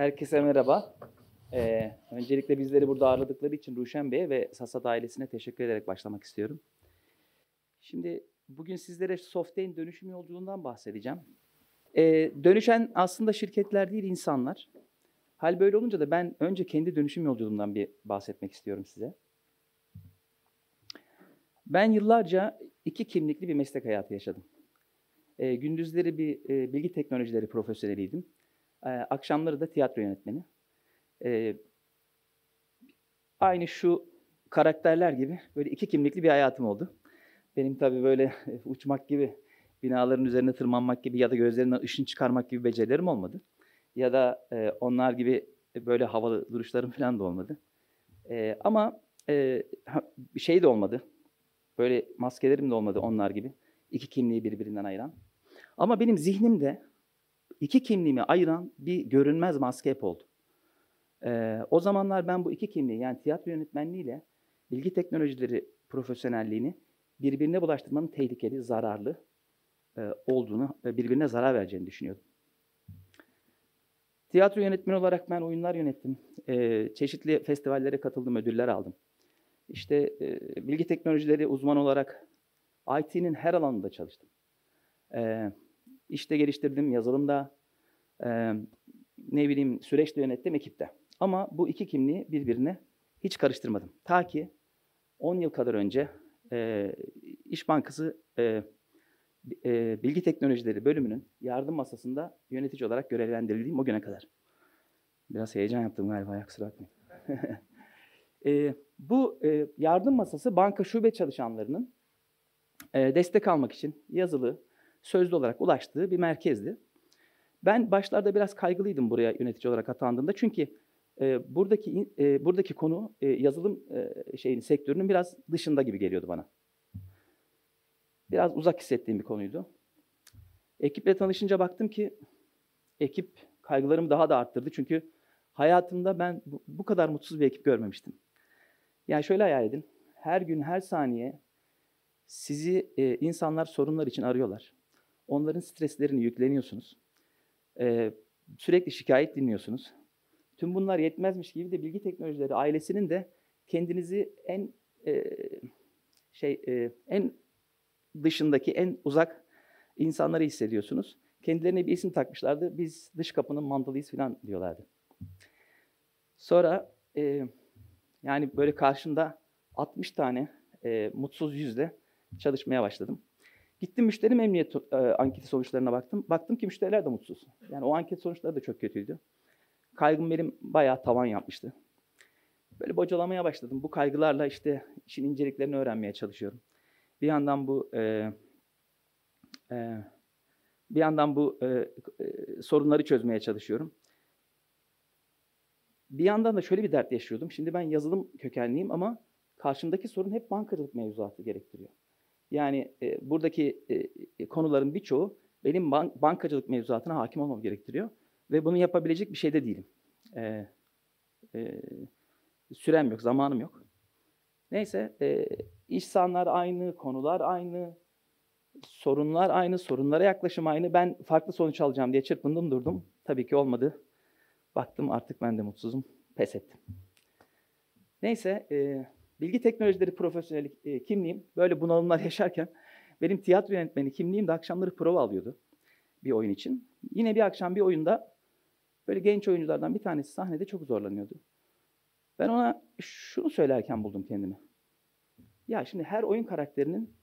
Herkese merhaba. Ee, öncelikle bizleri burada ağırladıkları için Ruşen Bey'e ve Sasat ailesine teşekkür ederek başlamak istiyorum. Şimdi bugün sizlere Softain dönüşüm yolculuğundan bahsedeceğim. Ee, dönüşen aslında şirketler değil insanlar. Hal böyle olunca da ben önce kendi dönüşüm yolculuğumdan bir bahsetmek istiyorum size. Ben yıllarca iki kimlikli bir meslek hayatı yaşadım. Ee, gündüzleri bir e, bilgi teknolojileri profesyoneliydim. Ee, akşamları da tiyatro yönetmeni. Ee, aynı şu karakterler gibi böyle iki kimlikli bir hayatım oldu. Benim tabii böyle uçmak gibi, binaların üzerine tırmanmak gibi ya da gözlerinden ışın çıkarmak gibi becerilerim olmadı. Ya da e, onlar gibi böyle havalı duruşlarım falan da olmadı. E, ama e, şey de olmadı. Böyle maskelerim de olmadı onlar gibi. İki kimliği birbirinden ayıran. Ama benim zihnimde iki kimliğimi ayıran bir görünmez maske hep oldu. Ee, o zamanlar ben bu iki kimliği yani tiyatro yönetmenliğiyle bilgi teknolojileri profesyonelliğini birbirine bulaştırmanın tehlikeli, zararlı e, olduğunu ve birbirine zarar vereceğini düşünüyordum. Tiyatro yönetmeni olarak ben oyunlar yönettim. E, çeşitli festivallere katıldım, ödüller aldım. İşte e, bilgi teknolojileri uzman olarak IT'nin her alanında çalıştım. E, işte geliştirdim, yazılımda, e, ne bileyim süreçte yönettim ekipte. Ama bu iki kimliği birbirine hiç karıştırmadım. Ta ki 10 yıl kadar önce e, İş Bankası e, e, Bilgi Teknolojileri bölümünün yardım masasında yönetici olarak görevlendirildiğim o güne kadar. Biraz heyecan yaptım galiba, ya kusura bakmayın. e, bu e, yardım masası banka şube çalışanlarının e, destek almak için yazılı, sözlü olarak ulaştığı bir merkezdi. Ben başlarda biraz kaygılıydım buraya yönetici olarak atandığımda çünkü e, buradaki e, buradaki konu e, yazılım e, şeyin sektörünün biraz dışında gibi geliyordu bana. Biraz uzak hissettiğim bir konuydu. Ekiple tanışınca baktım ki ekip kaygılarımı daha da arttırdı çünkü hayatımda ben bu, bu kadar mutsuz bir ekip görmemiştim. Yani şöyle hayal edin. Her gün, her saniye sizi e, insanlar sorunlar için arıyorlar. Onların streslerini yükleniyorsunuz. Ee, sürekli şikayet dinliyorsunuz. Tüm bunlar yetmezmiş gibi de bilgi teknolojileri ailesinin de kendinizi en e, şey e, en dışındaki en uzak insanları hissediyorsunuz. Kendilerine bir isim takmışlardı. Biz dış kapının mandalıyız falan diyorlardı. Sonra e, yani böyle karşımda 60 tane e, mutsuz yüzle çalışmaya başladım. Gittim müşteri memnuniyet e, anketi sonuçlarına baktım. Baktım ki müşteriler de mutsuz. Yani o anket sonuçları da çok kötüydü. Kaygım benim bayağı tavan yapmıştı. Böyle bocalamaya başladım. Bu kaygılarla işte işin inceliklerini öğrenmeye çalışıyorum. Bir yandan bu e, e, bir yandan bu e, e, sorunları çözmeye çalışıyorum. Bir yandan da şöyle bir dert yaşıyordum. Şimdi ben yazılım kökenliyim ama karşımdaki sorun hep bankacılık mevzuatı gerektiriyor. Yani e, buradaki e, konuların birçoğu benim bank, bankacılık mevzuatına hakim olmam gerektiriyor. Ve bunu yapabilecek bir şey de değilim. E, e, sürem yok, zamanım yok. Neyse, e, iş sahanlar aynı, konular aynı, sorunlar aynı, sorunlara yaklaşım aynı. Ben farklı sonuç alacağım diye çırpındım durdum. Tabii ki olmadı. Baktım artık ben de mutsuzum, pes ettim. Neyse, e, bilgi teknolojileri profesyoneli e, kimliğim böyle bunalımlar yaşarken benim tiyatro yönetmeni kimliğim de akşamları prova alıyordu bir oyun için. Yine bir akşam bir oyunda böyle genç oyunculardan bir tanesi sahnede çok zorlanıyordu. Ben ona şunu söylerken buldum kendimi. Ya şimdi her oyun karakterinin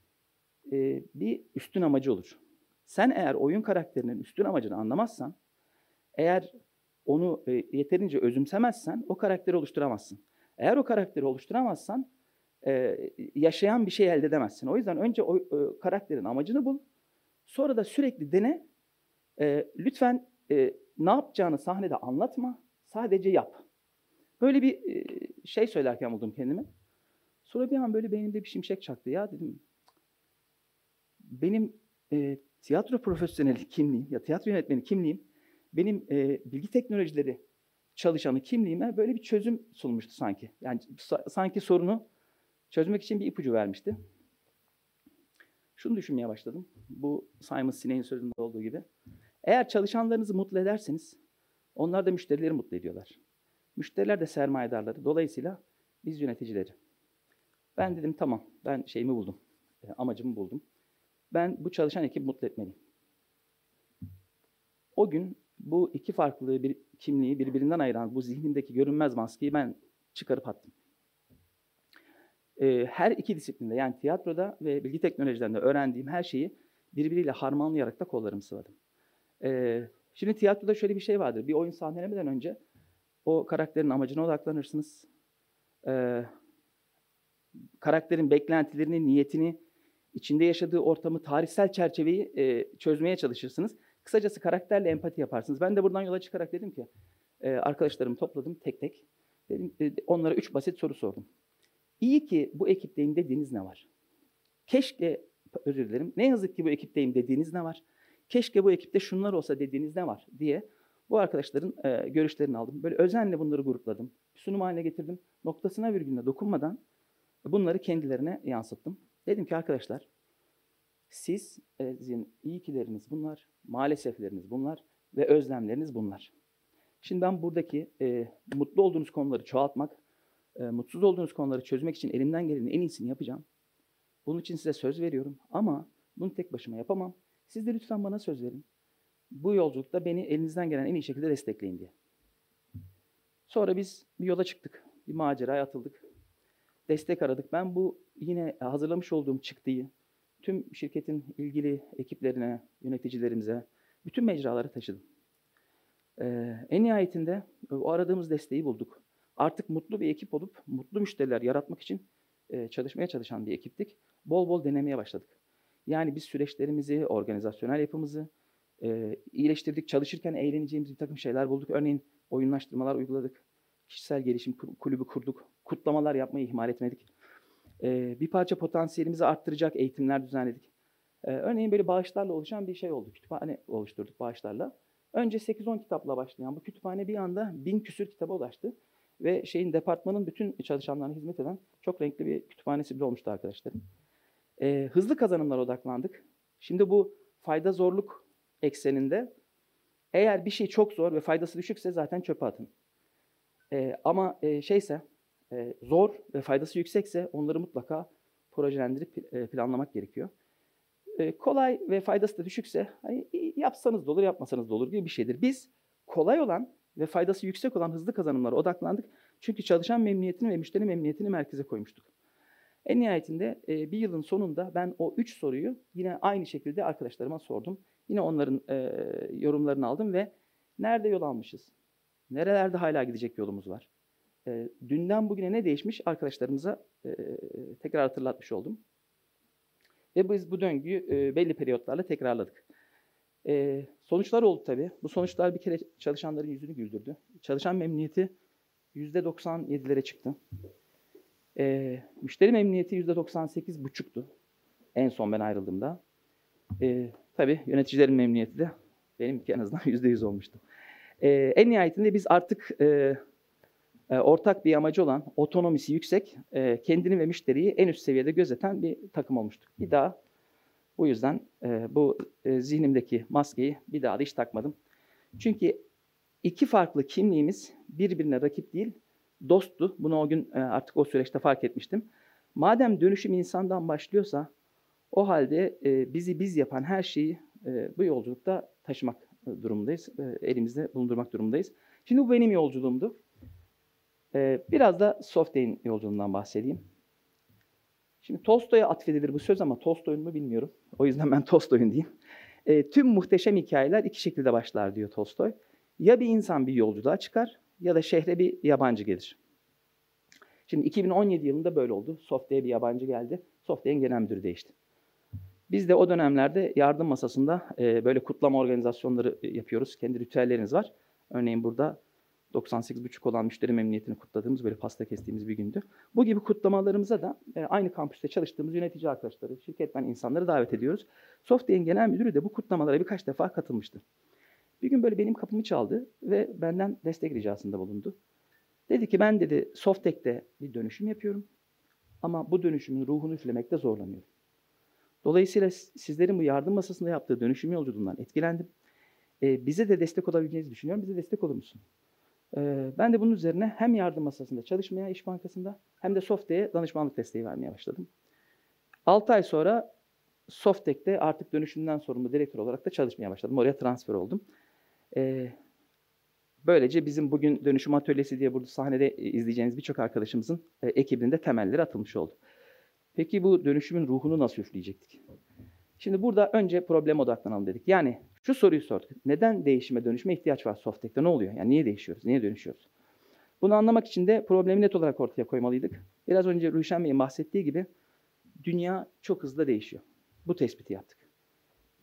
e, bir üstün amacı olur. Sen eğer oyun karakterinin üstün amacını anlamazsan, eğer onu e, yeterince özümsemezsen o karakteri oluşturamazsın. Eğer o karakteri oluşturamazsan e, yaşayan bir şey elde edemezsin. O yüzden önce o e, karakterin amacını bul. Sonra da sürekli dene. E, lütfen e, ne yapacağını sahnede anlatma. Sadece yap. Böyle bir e, şey söylerken buldum kendimi. Sonra bir an böyle beynimde bir şimşek çaktı. Ya dedim benim e, tiyatro profesyoneli kimliğim ya tiyatro yönetmeni kimliğim benim e, bilgi teknolojileri çalışanı kimliğime böyle bir çözüm sunmuştu sanki. Yani sanki sorunu çözmek için bir ipucu vermişti. Şunu düşünmeye başladım. Bu Simon Sinek'in sözünde olduğu gibi. Eğer çalışanlarınızı mutlu ederseniz Onlar da müşterileri mutlu ediyorlar. Müşteriler de sermayedarları. Dolayısıyla biz yöneticileri. Ben dedim tamam ben şeyimi buldum. e, Amacımı buldum. Ben bu çalışan ekibi mutlu etmeliyim. O gün bu iki farklı bir kimliği birbirinden ayıran bu zihnimdeki görünmez maskeyi ben çıkarıp attım. Ee, her iki disiplinde yani tiyatroda ve bilgi teknolojilerinde öğrendiğim her şeyi birbiriyle harmanlayarak da kollarımı sıvadım. Ee, şimdi tiyatroda şöyle bir şey vardır. Bir oyun sahnelemeden önce o karakterin amacına odaklanırsınız. Ee, karakterin beklentilerini, niyetini, içinde yaşadığı ortamı, tarihsel çerçeveyi e, çözmeye çalışırsınız. Kısacası karakterle empati yaparsınız. Ben de buradan yola çıkarak dedim ki, e, arkadaşlarımı topladım tek tek. Dedim, e, onlara üç basit soru sordum. İyi ki bu ekipteyim dediğiniz ne var? Keşke, özür dilerim, ne yazık ki bu ekipteyim dediğiniz ne var? Keşke bu ekipte şunlar olsa dediğiniz ne var diye bu arkadaşların e, görüşlerini aldım. Böyle özenle bunları grupladım. Sunum haline getirdim. Noktasına virgülüne dokunmadan bunları kendilerine yansıttım. Dedim ki arkadaşlar siz sizin iyi kileriniz bunlar, maalesefleriniz bunlar ve özlemleriniz bunlar. Şimdi ben buradaki e, mutlu olduğunuz konuları çoğaltmak, e, mutsuz olduğunuz konuları çözmek için elimden gelenin en iyisini yapacağım. Bunun için size söz veriyorum ama bunu tek başıma yapamam. Siz de lütfen bana söz verin. Bu yolculukta beni elinizden gelen en iyi şekilde destekleyin diye. Sonra biz bir yola çıktık. Bir maceraya atıldık. Destek aradık. Ben bu yine hazırlamış olduğum çıktıyı tüm şirketin ilgili ekiplerine, yöneticilerimize, bütün mecralara taşıdım. Ee, en nihayetinde o aradığımız desteği bulduk. Artık mutlu bir ekip olup mutlu müşteriler yaratmak için e, çalışmaya çalışan bir ekiptik. Bol bol denemeye başladık. Yani biz süreçlerimizi, organizasyonel yapımızı e, iyileştirdik. Çalışırken eğleneceğimiz bir takım şeyler bulduk. Örneğin oyunlaştırmalar uyguladık. Kişisel gelişim kulübü kurduk. Kutlamalar yapmayı ihmal etmedik. E, bir parça potansiyelimizi arttıracak eğitimler düzenledik. E, örneğin böyle bağışlarla oluşan bir şey oldu. Kütüphane oluşturduk bağışlarla. Önce 8-10 kitapla başlayan bu kütüphane bir anda bin küsür kitaba ulaştı. Ve şeyin departmanın bütün çalışanlarına hizmet eden çok renkli bir kütüphanesi bile olmuştu arkadaşlarım. E, hızlı kazanımlara odaklandık. Şimdi bu fayda zorluk ekseninde eğer bir şey çok zor ve faydası düşükse zaten çöpe atın. E, ama e, şeyse e, zor ve faydası yüksekse onları mutlaka projelendirip e, planlamak gerekiyor. E, kolay ve faydası da düşükse hani yapsanız da olur, yapmasanız da olur gibi bir şeydir. Biz kolay olan ve faydası yüksek olan hızlı kazanımlara odaklandık. Çünkü çalışan memnuniyetini ve müşteri memnuniyetini merkeze koymuştuk. En nihayetinde e, bir yılın sonunda ben o üç soruyu yine aynı şekilde arkadaşlarıma sordum. Yine onların e, yorumlarını aldım ve nerede yol almışız? Nerelerde hala gidecek yolumuz var? E, dünden bugüne ne değişmiş arkadaşlarımıza e, tekrar hatırlatmış oldum. Ve biz bu döngüyü e, belli periyotlarla tekrarladık. E, sonuçlar oldu tabii. Bu sonuçlar bir kere çalışanların yüzünü güldürdü. Çalışan memnuniyeti %97'lere çıktı. E, müşteri memnuniyeti %98,5'tu en son ben ayrıldığımda. E, tabii yöneticilerin memnuniyeti de benim en azından %100 olmuştu. E, en nihayetinde biz artık e, ortak bir amacı olan otonomisi yüksek, e, kendini ve müşteriyi en üst seviyede gözeten bir takım olmuştuk. Bir daha bu yüzden e, bu e, zihnimdeki maskeyi bir daha da hiç takmadım. Çünkü iki farklı kimliğimiz birbirine rakip değil, dosttu. Bunu o gün artık o süreçte fark etmiştim. Madem dönüşüm insandan başlıyorsa o halde bizi biz yapan her şeyi bu yolculukta taşımak durumundayız. Elimizde bulundurmak durumundayız. Şimdi bu benim yolculuğumdu. E, biraz da Softey'in yolculuğundan bahsedeyim. Şimdi Tolstoy'a atfedilir bu söz ama Tolstoy'un mu bilmiyorum. O yüzden ben Tolstoy'un diyeyim. E, tüm muhteşem hikayeler iki şekilde başlar diyor Tolstoy. Ya bir insan bir yolculuğa çıkar ya da şehre bir yabancı gelir. Şimdi 2017 yılında böyle oldu. Soft'e bir yabancı geldi. Soft'e'nin genel müdürü değişti. Biz de o dönemlerde yardım masasında e, böyle kutlama organizasyonları e, yapıyoruz. Kendi ritüellerimiz var. Örneğin burada 98,5 olan müşteri memnuniyetini kutladığımız, böyle pasta kestiğimiz bir gündü. Bu gibi kutlamalarımıza da e, aynı kampüste çalıştığımız yönetici arkadaşları, şirketten insanları davet ediyoruz. Software'in genel müdürü de bu kutlamalara birkaç defa katılmıştı. Bir gün böyle benim kapımı çaldı ve benden destek ricasında bulundu. Dedi ki ben dedi Softek'te bir dönüşüm yapıyorum ama bu dönüşümün ruhunu üflemekte zorlanıyorum. Dolayısıyla sizlerin bu yardım masasında yaptığı dönüşüm yolculuğundan etkilendim. E, bize de destek olabileceğinizi düşünüyorum. Bize destek olur musun? E, ben de bunun üzerine hem yardım masasında çalışmaya İş Bankası'nda hem de Softe'ye danışmanlık desteği vermeye başladım. 6 ay sonra Softek'te artık dönüşümden sorumlu direktör olarak da çalışmaya başladım. Oraya transfer oldum. E, böylece bizim bugün dönüşüm atölyesi diye burada sahnede izleyeceğiniz birçok arkadaşımızın e, ekibinde temelleri atılmış oldu. Peki bu dönüşümün ruhunu nasıl üfleyecektik? Şimdi burada önce problem odaklanalım dedik. Yani şu soruyu sorduk. Neden değişime dönüşme ihtiyaç var Softek'te? Ne oluyor? Yani niye değişiyoruz? Niye dönüşüyoruz? Bunu anlamak için de problemi net olarak ortaya koymalıydık. Biraz önce Ruşen Bey'in bahsettiği gibi dünya çok hızlı değişiyor. Bu tespiti yaptık.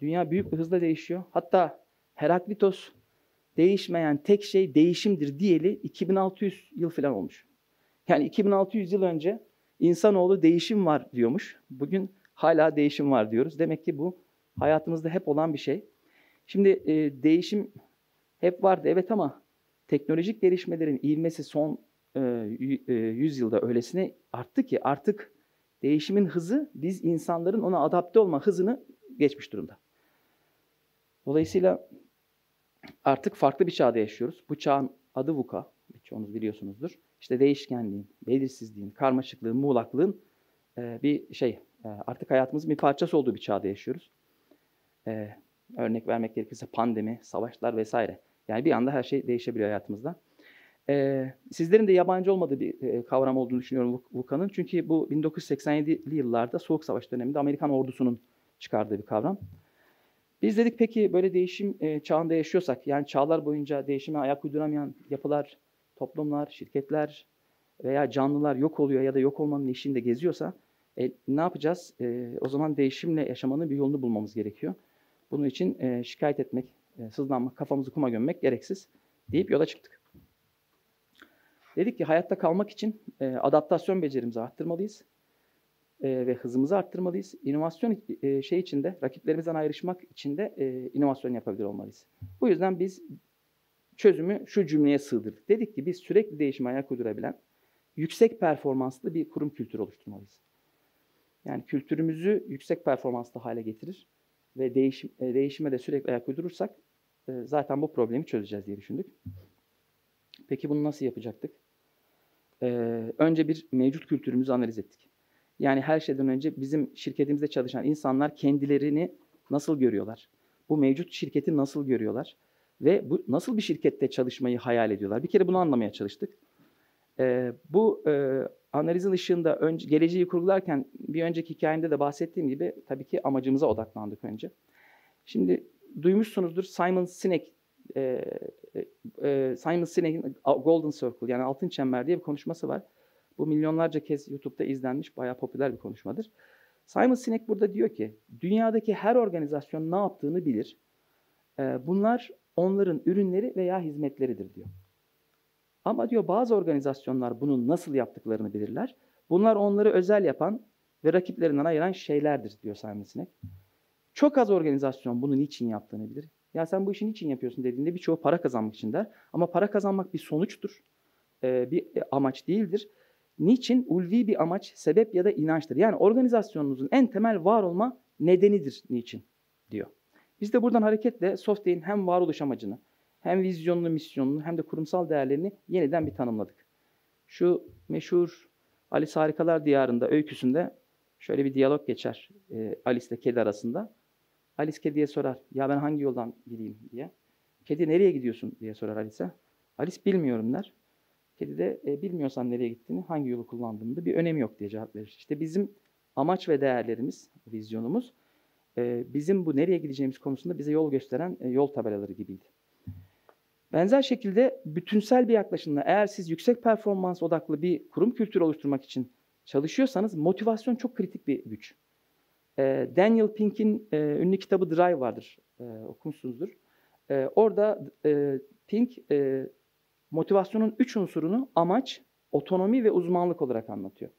Dünya büyük bir hızla değişiyor. Hatta Heraklitos değişmeyen tek şey değişimdir diyeli 2600 yıl falan olmuş. Yani 2600 yıl önce insanoğlu değişim var diyormuş. Bugün hala değişim var diyoruz. Demek ki bu hayatımızda hep olan bir şey. Şimdi e, değişim hep vardı evet ama teknolojik gelişmelerin ivmesi son e, 100 e, yılda öylesine arttı ki artık değişimin hızı biz insanların ona adapte olma hızını geçmiş durumda. Dolayısıyla artık farklı bir çağda yaşıyoruz. Bu çağın adı VUCA, birçoğunuz biliyorsunuzdur. İşte değişkenliğin, belirsizliğin, karmaşıklığın, muğlaklığın e, bir şey, e, artık hayatımızın bir parçası olduğu bir çağda yaşıyoruz. E, örnek vermek gerekirse pandemi, savaşlar vesaire. Yani bir anda her şey değişebiliyor hayatımızda. E, sizlerin de yabancı olmadığı bir e, kavram olduğunu düşünüyorum VUCA'nın. Çünkü bu 1987'li yıllarda Soğuk Savaş döneminde Amerikan ordusunun çıkardığı bir kavram. Biz dedik peki böyle değişim e, çağında yaşıyorsak, yani çağlar boyunca değişime ayak uyduramayan yapılar, toplumlar, şirketler veya canlılar yok oluyor ya da yok olmanın eşiğinde geziyorsa e, ne yapacağız? E, o zaman değişimle yaşamanın bir yolunu bulmamız gerekiyor. Bunun için e, şikayet etmek, e, sızlanmak, kafamızı kuma gömmek gereksiz deyip yola çıktık. Dedik ki hayatta kalmak için e, adaptasyon becerimizi arttırmalıyız e, ve hızımızı arttırmalıyız. İnovasyon e, şey içinde, rakiplerimizden ayrışmak için de e, inovasyon yapabilir olmalıyız. Bu yüzden biz çözümü şu cümleye sığdırdık. Dedik ki biz sürekli değişime ayak uydurabilen, yüksek performanslı bir kurum kültürü oluşturmalıyız. Yani kültürümüzü yüksek performanslı hale getirir ve değişim, e, değişime de sürekli ayak uydurursak e, zaten bu problemi çözeceğiz diye düşündük. Peki bunu nasıl yapacaktık? E, önce bir mevcut kültürümüzü analiz ettik. Yani her şeyden önce bizim şirketimizde çalışan insanlar kendilerini nasıl görüyorlar? Bu mevcut şirketi nasıl görüyorlar? Ve bu nasıl bir şirkette çalışmayı hayal ediyorlar? Bir kere bunu anlamaya çalıştık. Bu analizin ışığında önce, geleceği kurgularken bir önceki hikayemde de bahsettiğim gibi tabii ki amacımıza odaklandık önce. Şimdi duymuşsunuzdur Simon Sinek e, e, Simon Sinek'in Golden Circle yani altın çember diye bir konuşması var. Bu milyonlarca kez YouTube'da izlenmiş bayağı popüler bir konuşmadır. Simon Sinek burada diyor ki dünyadaki her organizasyon ne yaptığını bilir. Bunlar onların ürünleri veya hizmetleridir diyor. Ama diyor bazı organizasyonlar bunun nasıl yaptıklarını bilirler. Bunlar onları özel yapan ve rakiplerinden ayıran şeylerdir diyor Simon Sinek. Çok az organizasyon bunun için yaptığını bilir. Ya sen bu işin için yapıyorsun dediğinde birçoğu para kazanmak için der. Ama para kazanmak bir sonuçtur. Ee, bir amaç değildir. Niçin? Ulvi bir amaç, sebep ya da inançtır. Yani organizasyonunuzun en temel var olma nedenidir niçin diyor. Biz de buradan hareketle Software'in hem varoluş amacını, hem vizyonunu, misyonunu hem de kurumsal değerlerini yeniden bir tanımladık. Şu meşhur Alice Harikalar Diyarı'nda öyküsünde şöyle bir diyalog geçer e, Alice ile kedi arasında. Alice kediye sorar, ya ben hangi yoldan gideyim diye. Kedi nereye gidiyorsun diye sorar Alice'e. Alice bilmiyorum der. Kedi de e, bilmiyorsan nereye gittiğini, hangi yolu kullandığını da bir önemi yok diye cevap verir. İşte bizim amaç ve değerlerimiz, vizyonumuz e, bizim bu nereye gideceğimiz konusunda bize yol gösteren e, yol tabelaları gibiydi. Benzer şekilde bütünsel bir yaklaşımla eğer siz yüksek performans odaklı bir kurum kültürü oluşturmak için çalışıyorsanız motivasyon çok kritik bir güç. E, Daniel Pink'in e, ünlü kitabı Drive vardır, e, okumuşsunuzdur. E, orada e, Pink e, motivasyonun üç unsurunu amaç, otonomi ve uzmanlık olarak anlatıyor.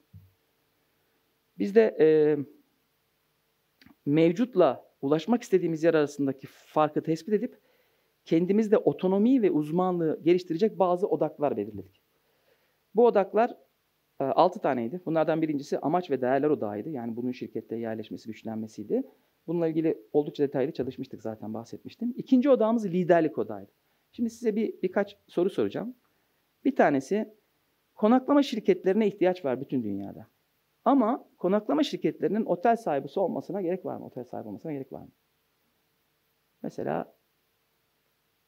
Biz de e, mevcutla ulaşmak istediğimiz yer arasındaki farkı tespit edip kendimizde otonomi ve uzmanlığı geliştirecek bazı odaklar belirledik. Bu odaklar e, 6 taneydi. Bunlardan birincisi amaç ve değerler odağıydı. Yani bunun şirkette yerleşmesi, güçlenmesiydi. Bununla ilgili oldukça detaylı çalışmıştık zaten bahsetmiştim. İkinci odağımız liderlik odağıydı. Şimdi size bir birkaç soru soracağım. Bir tanesi konaklama şirketlerine ihtiyaç var bütün dünyada. Ama konaklama şirketlerinin otel sahibi olmasına gerek var mı? Otel sahibi olmasına gerek var mı? Mesela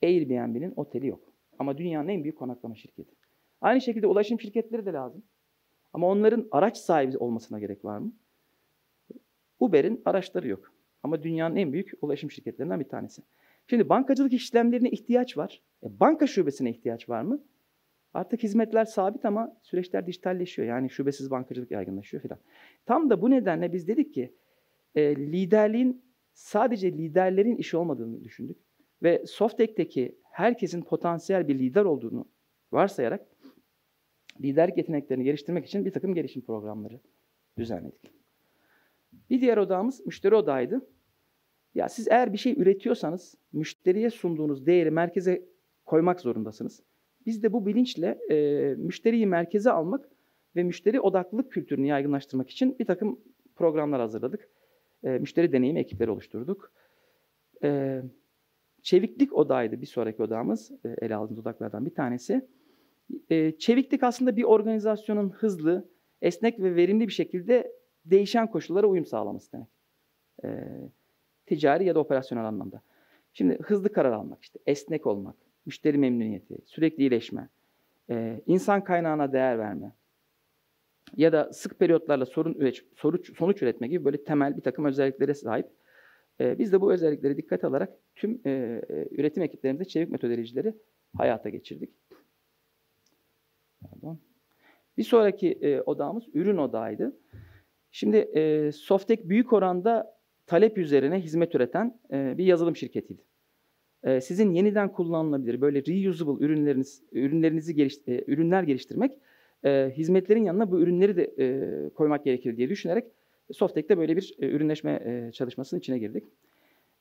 Airbnb'nin oteli yok. Ama dünyanın en büyük konaklama şirketi. Aynı şekilde ulaşım şirketleri de lazım. Ama onların araç sahibi olmasına gerek var mı? Uber'in araçları yok. Ama dünyanın en büyük ulaşım şirketlerinden bir tanesi. Şimdi bankacılık işlemlerine ihtiyaç var. E, banka şubesine ihtiyaç var mı? Artık hizmetler sabit ama süreçler dijitalleşiyor. Yani şubesiz bankacılık yaygınlaşıyor filan. Tam da bu nedenle biz dedik ki e, liderliğin sadece liderlerin işi olmadığını düşündük. Ve Softek'teki herkesin potansiyel bir lider olduğunu varsayarak liderlik yeteneklerini geliştirmek için bir takım gelişim programları düzenledik. Bir diğer odağımız müşteri odağıydı. Ya siz eğer bir şey üretiyorsanız müşteriye sunduğunuz değeri merkeze koymak zorundasınız. Biz de bu bilinçle e, müşteriyi merkeze almak ve müşteri odaklılık kültürünü yaygınlaştırmak için bir takım programlar hazırladık. E, müşteri deneyimi ekipleri oluşturduk. E, çeviklik odağıydı bir sonraki odağımız. E, ele aldığımız odaklardan bir tanesi. E, çeviklik aslında bir organizasyonun hızlı, esnek ve verimli bir şekilde değişen koşullara uyum sağlaması demek. E, ticari ya da operasyonel anlamda. Şimdi hızlı karar almak, işte esnek olmak, müşteri memnuniyeti, sürekli iyileşme, insan kaynağına değer verme ya da sık periyotlarla sorun üret, sonuç üretme gibi böyle temel bir takım özelliklere sahip. E, biz de bu özellikleri dikkat alarak tüm e, e, üretim ekiplerimizde çevik metodolojileri hayata geçirdik. Pardon. Bir sonraki e, odağımız ürün odağıydı. Şimdi e, Softek büyük oranda talep üzerine hizmet üreten bir yazılım şirketiydi. Sizin yeniden kullanılabilir böyle reusable ürünleriniz ürünlerinizi geliş, ürünler geliştirmek hizmetlerin yanına bu ürünleri de koymak gerekir diye düşünerek Softek'te böyle bir e, ürünleşme e, çalışmasının içine girdik.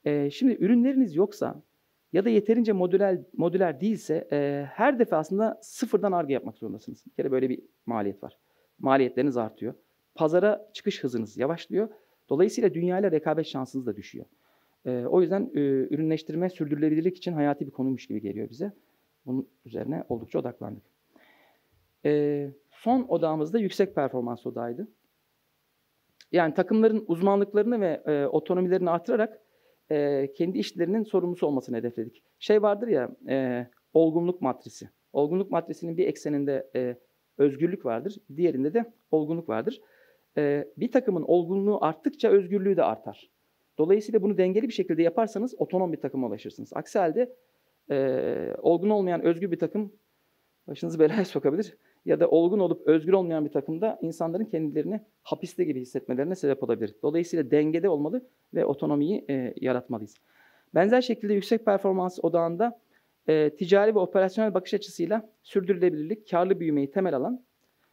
E, şimdi ürünleriniz yoksa ya da yeterince modüler modüler değilse her defasında sıfırdan arge yapmak zorundasınız. Bir kere böyle bir maliyet var. Maliyetleriniz artıyor. Pazara çıkış hızınız yavaşlıyor. Dolayısıyla dünyayla rekabet şansınız da düşüyor. O yüzden ürünleştirme sürdürülebilirlik için hayati bir konuymuş gibi geliyor bize. Bunun üzerine oldukça odaklandık. Son odağımız da yüksek performans odağıydı. Yani takımların uzmanlıklarını ve e, otonomilerini artırarak e, kendi işlerinin sorumlusu olmasını hedefledik. Şey vardır ya, e, olgunluk matrisi. Olgunluk matrisinin bir ekseninde e, özgürlük vardır, diğerinde de olgunluk vardır. E, bir takımın olgunluğu arttıkça özgürlüğü de artar. Dolayısıyla bunu dengeli bir şekilde yaparsanız otonom bir takıma ulaşırsınız. Aksi halde e, olgun olmayan özgür bir takım başınızı belaya sokabilir. Ya da olgun olup özgür olmayan bir takımda insanların kendilerini hapiste gibi hissetmelerine sebep olabilir. Dolayısıyla dengede olmalı ve otonomiyi e, yaratmalıyız. Benzer şekilde yüksek performans odağında e, ticari ve operasyonel bakış açısıyla sürdürülebilirlik, karlı büyümeyi temel alan,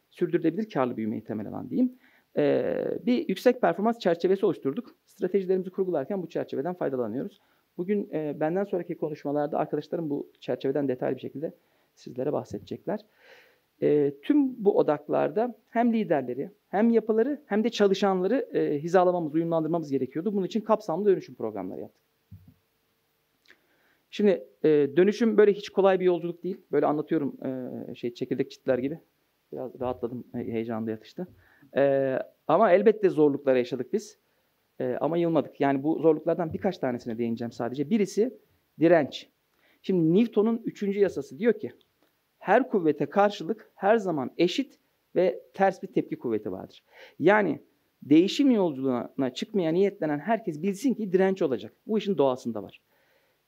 sürdürülebilir karlı büyümeyi temel alan diyeyim. E, bir yüksek performans çerçevesi oluşturduk. Stratejilerimizi kurgularken bu çerçeveden faydalanıyoruz. Bugün e, benden sonraki konuşmalarda arkadaşlarım bu çerçeveden detaylı bir şekilde sizlere bahsedecekler. E, tüm bu odaklarda hem liderleri, hem yapıları, hem de çalışanları e, hizalamamız, uyumlandırmamız gerekiyordu. Bunun için kapsamlı dönüşüm programları yaptık. Şimdi e, dönüşüm böyle hiç kolay bir yolculuk değil. Böyle anlatıyorum e, şey çekirdek çitler gibi. Biraz rahatladım, heyecanlı yatıştı. E, ama elbette zorluklara yaşadık biz. E, ama yılmadık. Yani bu zorluklardan birkaç tanesine değineceğim sadece. Birisi direnç. Şimdi Newton'un üçüncü yasası diyor ki her kuvvete karşılık her zaman eşit ve ters bir tepki kuvveti vardır. Yani değişim yolculuğuna çıkmaya niyetlenen herkes bilsin ki direnç olacak. Bu işin doğasında var.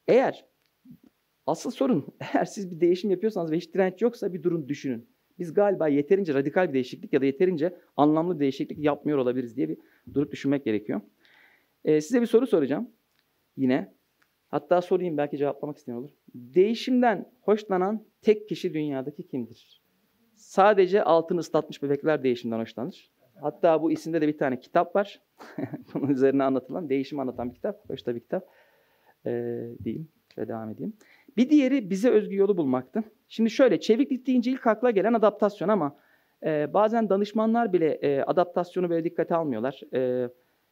Eğer asıl sorun eğer siz bir değişim yapıyorsanız ve hiç direnç yoksa bir durun düşünün. Biz galiba yeterince radikal bir değişiklik ya da yeterince anlamlı bir değişiklik yapmıyor olabiliriz diye bir durup düşünmek gerekiyor. Ee, size bir soru soracağım. Yine. Hatta sorayım belki cevaplamak isteyen olur. Değişimden hoşlanan tek kişi dünyadaki kimdir? Sadece altını ıslatmış bebekler değişimden hoşlanır. Hatta bu isimde de bir tane kitap var. Bunun üzerine anlatılan, değişim anlatan bir kitap. Hoş da bir kitap. Ee, diyeyim ve devam edeyim. Bir diğeri bize özgü yolu bulmaktı. Şimdi şöyle, çeviklik deyince ilk akla gelen adaptasyon ama e, bazen danışmanlar bile e, adaptasyonu böyle dikkate almıyorlar. E,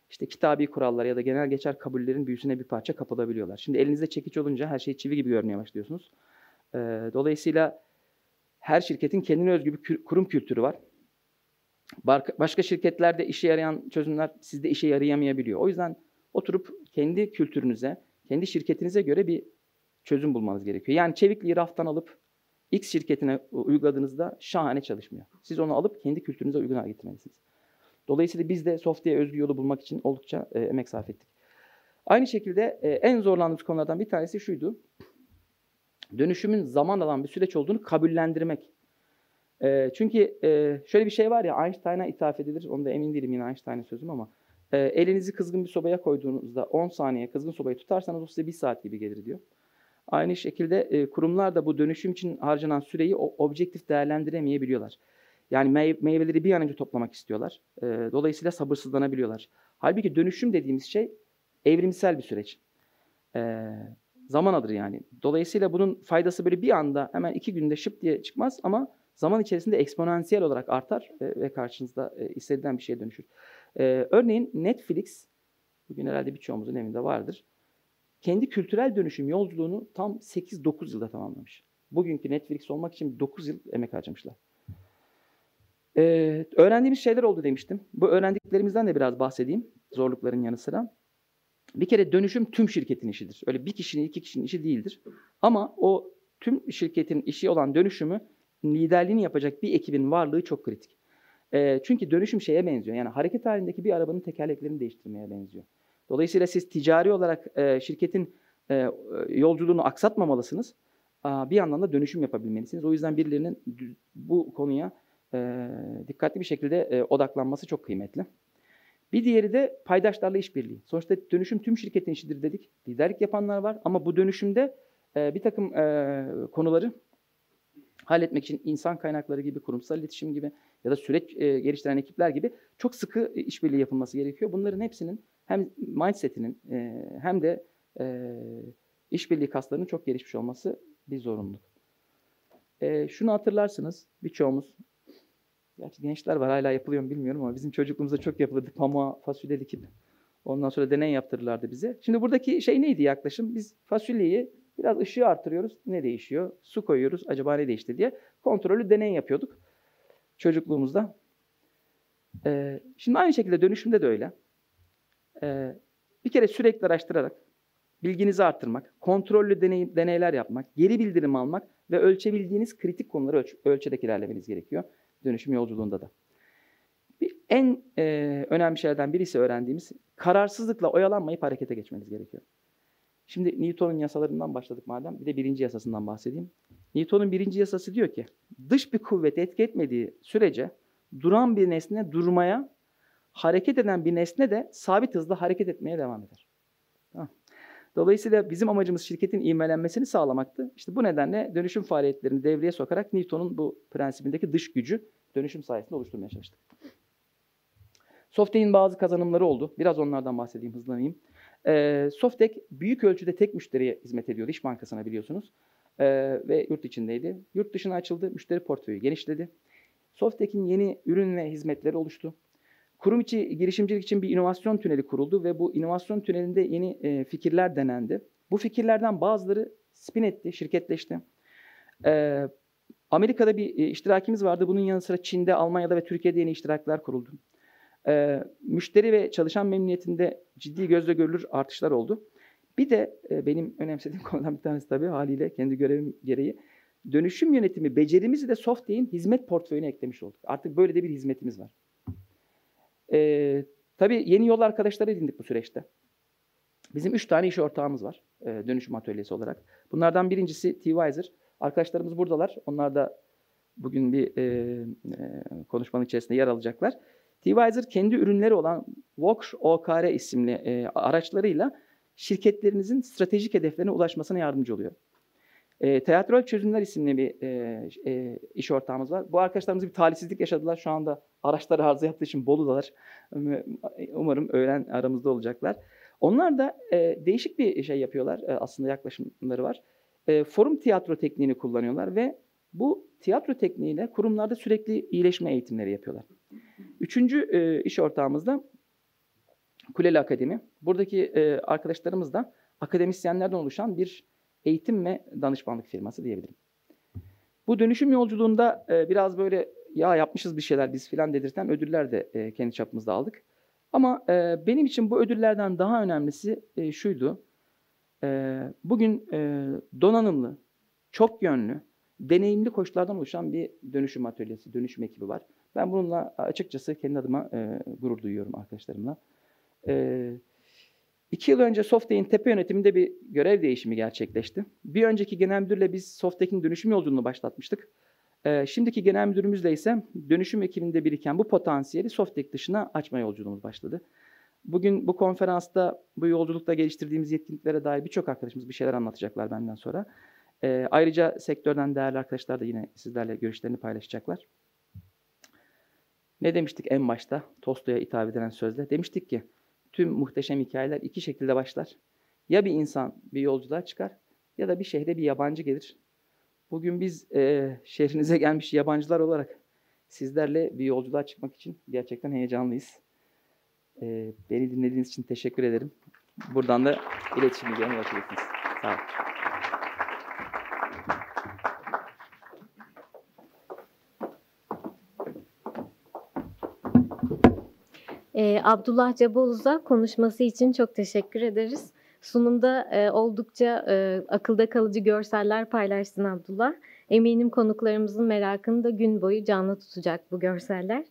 işte kitabi kurallar ya da genel geçer kabullerin büyüsüne bir parça kapılabiliyorlar. Şimdi elinizde çekiç olunca her şey çivi gibi görmeye başlıyorsunuz. Ee, dolayısıyla her şirketin kendine özgü bir kurum kültürü var. Başka şirketlerde işe yarayan çözümler sizde işe yarayamayabiliyor. O yüzden oturup kendi kültürünüze, kendi şirketinize göre bir çözüm bulmanız gerekiyor. Yani çevikliği raftan alıp X şirketine uyguladığınızda şahane çalışmıyor. Siz onu alıp kendi kültürünüze uygun hale getirmelisiniz. Dolayısıyla biz de Softya'ya özgü yolu bulmak için oldukça e, emek sarf ettik. Aynı şekilde e, en zorlandığımız konulardan bir tanesi şuydu. Dönüşümün zaman alan bir süreç olduğunu kabullendirmek. E, çünkü e, şöyle bir şey var ya Einstein'a ithaf edilir. Onu da emin değilim yine Einstein'ın sözüm ama e, elinizi kızgın bir sobaya koyduğunuzda 10 saniye kızgın sobayı tutarsanız o size 1 saat gibi gelir diyor. Aynı şekilde e, kurumlar da bu dönüşüm için harcanan süreyi o, objektif değerlendiremeyebiliyorlar. Yani mey- meyveleri bir an önce toplamak istiyorlar. Dolayısıyla sabırsızlanabiliyorlar. Halbuki dönüşüm dediğimiz şey evrimsel bir süreç. Zaman alır yani. Dolayısıyla bunun faydası böyle bir anda hemen iki günde şıp diye çıkmaz ama zaman içerisinde eksponansiyel olarak artar ve karşınızda e, hissedilen bir şeye dönüşür. Örneğin Netflix, bugün herhalde birçoğumuzun evinde vardır kendi kültürel dönüşüm yolculuğunu tam 8-9 yılda tamamlamış. Bugünkü Netflix olmak için 9 yıl emek harcamışlar. Ee, öğrendiğimiz şeyler oldu demiştim. Bu öğrendiklerimizden de biraz bahsedeyim zorlukların yanı sıra. Bir kere dönüşüm tüm şirketin işidir. Öyle bir kişinin, iki kişinin işi değildir. Ama o tüm şirketin işi olan dönüşümü liderliğini yapacak bir ekibin varlığı çok kritik. Ee, çünkü dönüşüm şeye benziyor. Yani hareket halindeki bir arabanın tekerleklerini değiştirmeye benziyor. Dolayısıyla siz ticari olarak e, şirketin e, yolculuğunu aksatmamalısınız. Aa, bir yandan da dönüşüm yapabilmelisiniz. O yüzden birilerinin bu konuya e, dikkatli bir şekilde e, odaklanması çok kıymetli. Bir diğeri de paydaşlarla işbirliği. Sonuçta dönüşüm tüm şirketin işidir dedik. Liderlik yapanlar var ama bu dönüşümde e, bir takım e, konuları halletmek için insan kaynakları gibi, kurumsal iletişim gibi ya da süreç e, geliştiren ekipler gibi çok sıkı işbirliği yapılması gerekiyor. Bunların hepsinin hem mindsetinin e, hem de e, işbirliği kaslarının çok gelişmiş olması bir zorunluluk. E, şunu hatırlarsınız birçoğumuz, gerçi gençler var hala yapılıyor mu bilmiyorum ama bizim çocukluğumuzda çok yapılırdı. Pamuğa fasulye dikip ondan sonra deney yaptırırlardı bize. Şimdi buradaki şey neydi yaklaşım? Biz fasulyeyi biraz ışığı artırıyoruz. Ne değişiyor? Su koyuyoruz. Acaba ne değişti diye kontrollü deney yapıyorduk çocukluğumuzda. E, şimdi aynı şekilde dönüşümde de öyle. Ee, bir kere sürekli araştırarak, bilginizi arttırmak, kontrollü deney, deneyler yapmak, geri bildirim almak ve ölçebildiğiniz kritik konuları ölç, ölçerek ilerlemeniz gerekiyor dönüşüm yolculuğunda da. Bir, en e, önemli şeylerden birisi öğrendiğimiz kararsızlıkla oyalanmayıp harekete geçmeniz gerekiyor. Şimdi Newton'un yasalarından başladık madem bir de birinci yasasından bahsedeyim. Newton'un birinci yasası diyor ki dış bir kuvvet etki etmediği sürece duran bir nesne durmaya hareket eden bir nesne de sabit hızla hareket etmeye devam eder. Dolayısıyla bizim amacımız şirketin ivmelenmesini sağlamaktı. İşte bu nedenle dönüşüm faaliyetlerini devreye sokarak Newton'un bu prensibindeki dış gücü dönüşüm sayesinde oluşturmaya çalıştık. Softek'in bazı kazanımları oldu. Biraz onlardan bahsedeyim, hızlanayım. Ee, Softek büyük ölçüde tek müşteriye hizmet ediyordu. İş Bankası'na biliyorsunuz. Ee, ve yurt içindeydi. Yurt dışına açıldı, müşteri portföyü genişledi. Softek'in yeni ürün ve hizmetleri oluştu. Kurum içi girişimcilik için bir inovasyon tüneli kuruldu ve bu inovasyon tünelinde yeni e, fikirler denendi. Bu fikirlerden bazıları spin etti, şirketleşti. E, Amerika'da bir e, iştirakimiz vardı. Bunun yanı sıra Çin'de, Almanya'da ve Türkiye'de yeni iştirakler kuruldu. E, müşteri ve çalışan memnuniyetinde ciddi gözle görülür artışlar oldu. Bir de e, benim önemsediğim konudan bir tanesi tabii haliyle kendi görevim gereği dönüşüm yönetimi becerimizi de Softy'in hizmet portföyüne eklemiş olduk. Artık böyle de bir hizmetimiz var. Ee, tabii yeni yol arkadaşları edindik bu süreçte. Bizim üç tane iş ortağımız var e, dönüşüm atölyesi olarak. Bunlardan birincisi T-Wiser. Arkadaşlarımız buradalar. Onlar da bugün bir e, e, konuşmanın içerisinde yer alacaklar. T-Wiser kendi ürünleri olan Vox OKR isimli e, araçlarıyla şirketlerinizin stratejik hedeflerine ulaşmasına yardımcı oluyor. E, Teatral Çözümler isimli bir e, e, iş ortağımız var. Bu arkadaşlarımız bir talihsizlik yaşadılar. Şu anda araçları arıza yaptığı için Bolu'dalar. Umarım öğlen aramızda olacaklar. Onlar da e, değişik bir şey yapıyorlar. E, aslında yaklaşımları var. E, forum tiyatro tekniğini kullanıyorlar ve bu tiyatro tekniğiyle kurumlarda sürekli iyileşme eğitimleri yapıyorlar. Üçüncü e, iş ortağımız da Kuleli Akademi. Buradaki e, arkadaşlarımız da akademisyenlerden oluşan bir eğitim ve danışmanlık firması diyebilirim. Bu dönüşüm yolculuğunda e, biraz böyle ya yapmışız bir şeyler biz filan dedirten ödüller de e, kendi çapımızda aldık. Ama e, benim için bu ödüllerden daha önemlisi e, şuydu. E, bugün e, donanımlı, çok yönlü, deneyimli koçlardan oluşan bir dönüşüm atölyesi, dönüşüm ekibi var. Ben bununla açıkçası kendi adıma e, gurur duyuyorum arkadaşlarımla. E, iki yıl önce Softek'in tepe yönetiminde bir görev değişimi gerçekleşti. Bir önceki genel müdürle biz Softek'in dönüşüm yolculuğunu başlatmıştık. E, şimdiki genel müdürümüzle ise dönüşüm ekibinde biriken bu potansiyeli Softek dışına açma yolculuğumuz başladı. Bugün bu konferansta bu yolculukta geliştirdiğimiz yetkinliklere dair birçok arkadaşımız bir şeyler anlatacaklar benden sonra. E, ayrıca sektörden değerli arkadaşlar da yine sizlerle görüşlerini paylaşacaklar. Ne demiştik en başta Tolstoy'a hitap edilen sözle? Demiştik ki tüm muhteşem hikayeler iki şekilde başlar. Ya bir insan bir yolculuğa çıkar ya da bir şehre bir yabancı gelir. Bugün biz e, şehrinize gelmiş yabancılar olarak sizlerle bir yolculuğa çıkmak için gerçekten heyecanlıyız. E, beni dinlediğiniz için teşekkür ederim. Buradan da iletişim bilgilerine ulaşabilirsiniz. Sağ olun. Abdullah Caboz'a konuşması için çok teşekkür ederiz. Sunumda e, oldukça e, akılda kalıcı görseller paylaştın Abdullah. Eminim konuklarımızın merakını da gün boyu canlı tutacak bu görseller.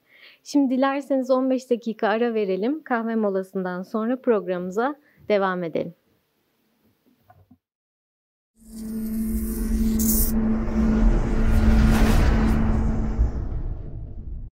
Şimdi dilerseniz 15 dakika ara verelim. Kahve molasından sonra programımıza devam edelim.